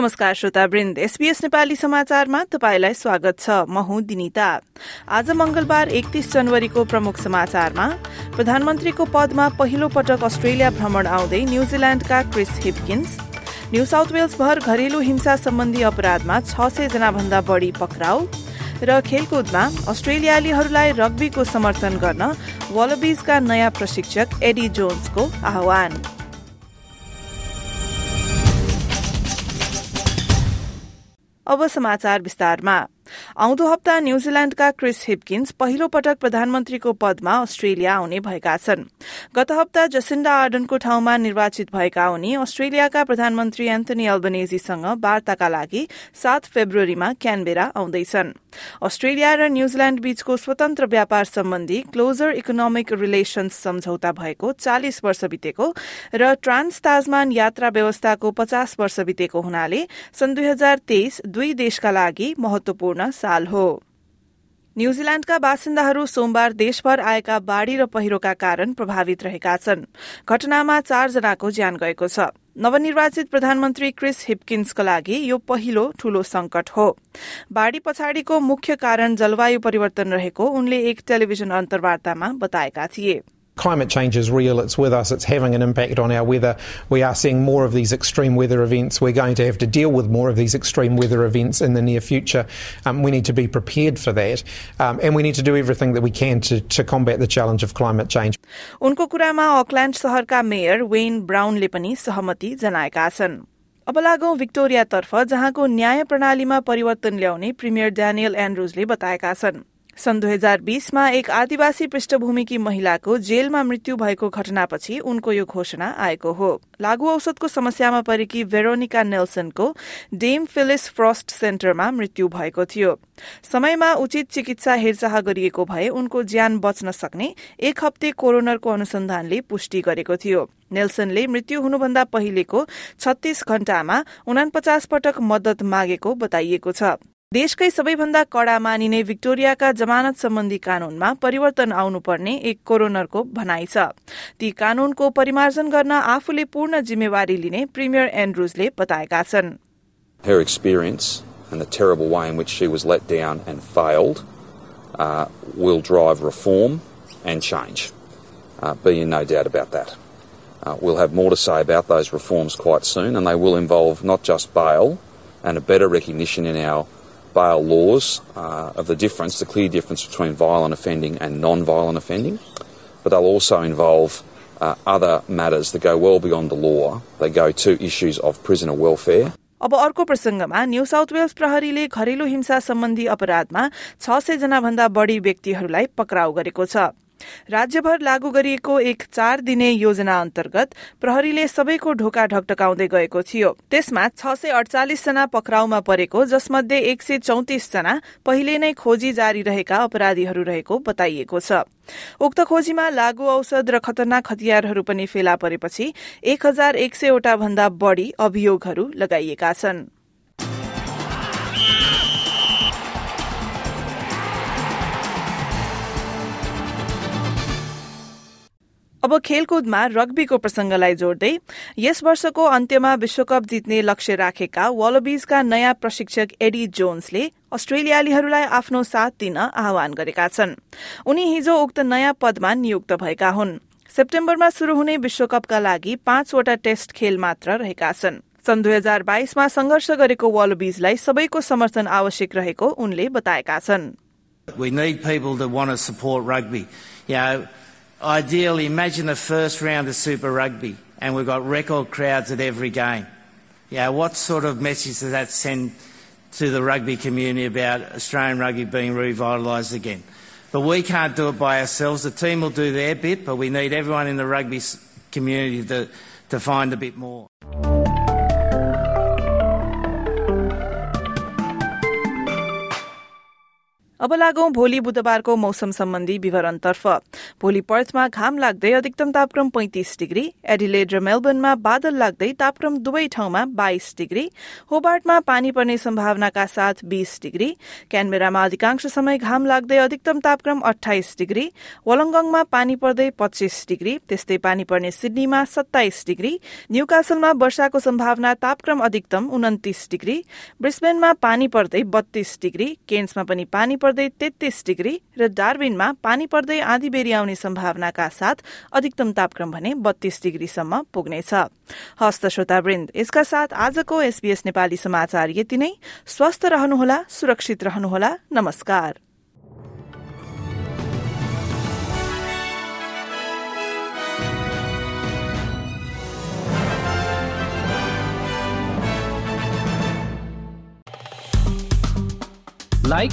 नमस्कार श्रोता वृन्द एसपीएस नेपाली समाचारमा तपाईलाई स्वागत छ। म हुँ दिनिता। आज मंगलबार एकतीस जनवरीको प्रमुख समाचारमा प्रधानमन्त्रीको पदमा पहिलो पटक अस्ट्रेलिया भ्रमण आउँदै न्यूजील्याण्डका Chris Hipkins New South Wales भर घरेलु हिंसा सम्बन्धी अपराधमा छ सय जना भन्दा बढ़ी पक्राउ र खेलकुदमा अस्ट्रेलियालीहरूलाई रग्बीको समर्थन गर्न वलबीजका नयाँ प्रशिक्षक एडी जोन्सको आह्वान। अब समाचार विस्तारमा। आउँदो हप्ता न्यूजील्याण्डका क्रिस हिपकिन्स पहिलो पटक प्रधानमन्त्रीको पदमा अस्ट्रेलिया आउने भएका छन्। गत हप्ता जसिन्डा आर्डनको ठाउँमा निर्वाचित भएका उनी अस्ट्रेलियाका प्रधानमन्त्री एन्थनी अल्बनेजीसँग वार्ताका लागि सात फेब्रुअरीमा क्यानबेरा आउँदैछन्। अस्ट्रेलिया र न्यूजील्याण्ड बीचको स्वतन्त्र व्यापार सम्बन्धी क्लोजर इकोनोमिक रिलेशन्स सम्झौता भएको चालिस वर्ष बितेको र ट्रान्स ताजमान यात्रा व्यवस्थाको पचास वर्ष बितेको हुनाले सन् दुई हजार तेइस दुई देशका लागि महत्वपूर्ण साल हो। न्यूजील्याण्डका बासिन्दाहरू सोमबार देशभर आएका बाढ़ी र पहिरोका कारण प्रभावित रहेका छन्। घटनामा चारजनाको ज्यान गएको छ। नवनिर्वाचित प्रधानमन्त्री क्रिस हिपकिन्सका लागि यो पहिलो ठूलो संकट हो। बाढ़ी पछाडिको मुख्य कारण जलवायु परिवर्तन रहेको उनले एक टेलिभिजन अन्तर्वार्तामा बताएका थिए। climate change is real, it's with us, it's having an impact on our weather. We are seeing more of these extreme weather events. We're going to have to deal with more of these extreme weather events in the near future. Um, we need to be prepared for that. Um, and we need to do everything that we can to, to combat the challenge of climate change. उनको कुरामा अकल्याण्ड शहरका mayor when Brownlee पनि सहमति जनाएका छन् अब लागौं भिक्टोरियातर्फ जहाँको न्याय प्रणालीमा परिवर्तन ल्याउने प्रिमियर ड्यानियल एन्ड्रुजले बताएका छन् सन् दुई हजार बीसमा एक आदिवासी पृष्ठभूमिकी महिलाको जेलमा मृत्यु भएको घटनापछि उनको यो घोषणा आएको हो। लागू औषधको समस्यामा परेकी भेरोनिका नेल्सनको डेम फिलिस फ्रस्ट सेन्टरमा मृत्यु भएको थियो। समयमा उचित चिकित्सा हेरचाह गरिएको भए उनको ज्यान बच्न सक्ने एक हप्ते कोरोनरको अनुसन्धानले पुष्टि गरेको थियो। नेल्सनले मृत्यु हुनुभन्दा पहिलेको छत्तीस घण्टामा उनापचास पटक मद्दत मागेको बताइएको छ। देशकै सबैभन्दा कड़ा मानिने भिक्टोरियाका जमानत सम्बन्धी कानूनमा परिवर्तन आउनुपर्ने एक कोरोनरको भनाइ छ ती कानूनको परिमार्जन गर्न आफूले पूर्ण जिम्मेवारी लिने प्रिमियर एन्ड्रुजले बताएका छन् Her experience and the terrible way in which she was let down and failed uh, will drive reform and change. Uh, be in no doubt about that. Uh, we'll have more to say about those reforms quite soon, and they will involve not just bail and a better recognition in our bail laws uh, of the difference, the clear difference between violent offending and non-violent offending, but they'll also involve uh, other matters that go well beyond the law. They go to issues of prisoner welfare. अब अर्को प्रसंगमा new South Wales प्रहरीले घरेलु हिंसा सम्बन्धी अपराधमा छ सय जना भन्दा बढ़ी व्यक्तिहरूलाई पक्राउ गरेको छ राज्यभर लागू गरिएको एक चार दिने योजना अन्तर्गत प्रहरीले सबैको ढोका ढकढकाउँदै गएको थियो। त्यसमा छ सय अडचालिस जना पक्राउमा परेको जसमध्ये एक सय चौतिस जना पहिले नै खोजी जारी रहेका अपराधीहरू रहेको बताइएको छ। उक्त खोजीमा लागू औषध र खतरनाक हतियारहरू पनि फेला परेपछि एक हजार एक सयवटा भन्दा बढ़ी अभियोगहरू लगाइएका छन्। अब खेलकुदमा रग्बीको प्रसंगलाई जोड्दै यस वर्षको अन्त्यमा विश्वकप जित्ने लक्ष्य राखेका वालोबीजका नयाँ प्रशिक्षक एडी जोन्सले अस्ट्रेलियालीहरूलाई आफ्नो साथ दिन आह्वान गरेका छन्। उनी हिजो उक्त नयाँ पदमा नियुक्त भएका हुन्। सेप्टेम्बरमा शुरू हुने विश्वकपका लागि पाँचवटा टेस्ट खेल मात्र रहेका छन्। सन् दुई हजार बाइसमा संघर्ष गरेको वालोबीजलाई सबैको समर्थन आवश्यक रहेको उनले बताएका छन्। Ideally, imagine the first round of Super Rugby and we've got record crowds at every game. Yeah, what sort of message does that send to the rugby community about Australian rugby being revitalised again? But we can't do it by ourselves. The team will do their bit, but we need everyone in the rugby community to, to find a bit more. अब लागौं भोलि बुधबारको मौसम सम्बन्धी विवरणतर्फ। भोलि पर्थमा घाम लाग्दै अधिकतम तापक्रम पैंतिस डिग्री एडिलेड र मेलबर्नमा बादल लाग्दै तापक्रम दुवै ठाउँमा बाइस डिग्री होबार्टमा पानी पर्ने सम्भावनाका साथ बीस डिग्री क्यानबेरामा अधिकांश समय घाम लाग्दै अधिकतम तापक्रम अठाइस डिग्री वलंगङमा पानी पर्दै पच्चीस डिग्री त्यस्तै पानी पर्ने सिडनीमा सत्ताइस डिग्री न्यूकासलमा वर्षाको सम्भावना तापक्रम अधिकतम उन्तिस डिग्री ब्रिस्बेनमा पानी पर्दै बत्तीस डिग्री केन्समा पनि पानी पर्दै तेत्तीस डिग्री र डार्विनमा पानी पर्दै आधी बेरी आउने सम्भावनाका साथ अधिकतम तापक्रम भने बत्तीस डिग्रीसम्म पुग्नेछ। हस्त श्रोतावृन्द यसका साथ आजको एसबीएस नेपाली समाचार यति नै। स्वस्थ रहनुहोला सुरक्षित रहनुहोला। नमस्कार। लाइक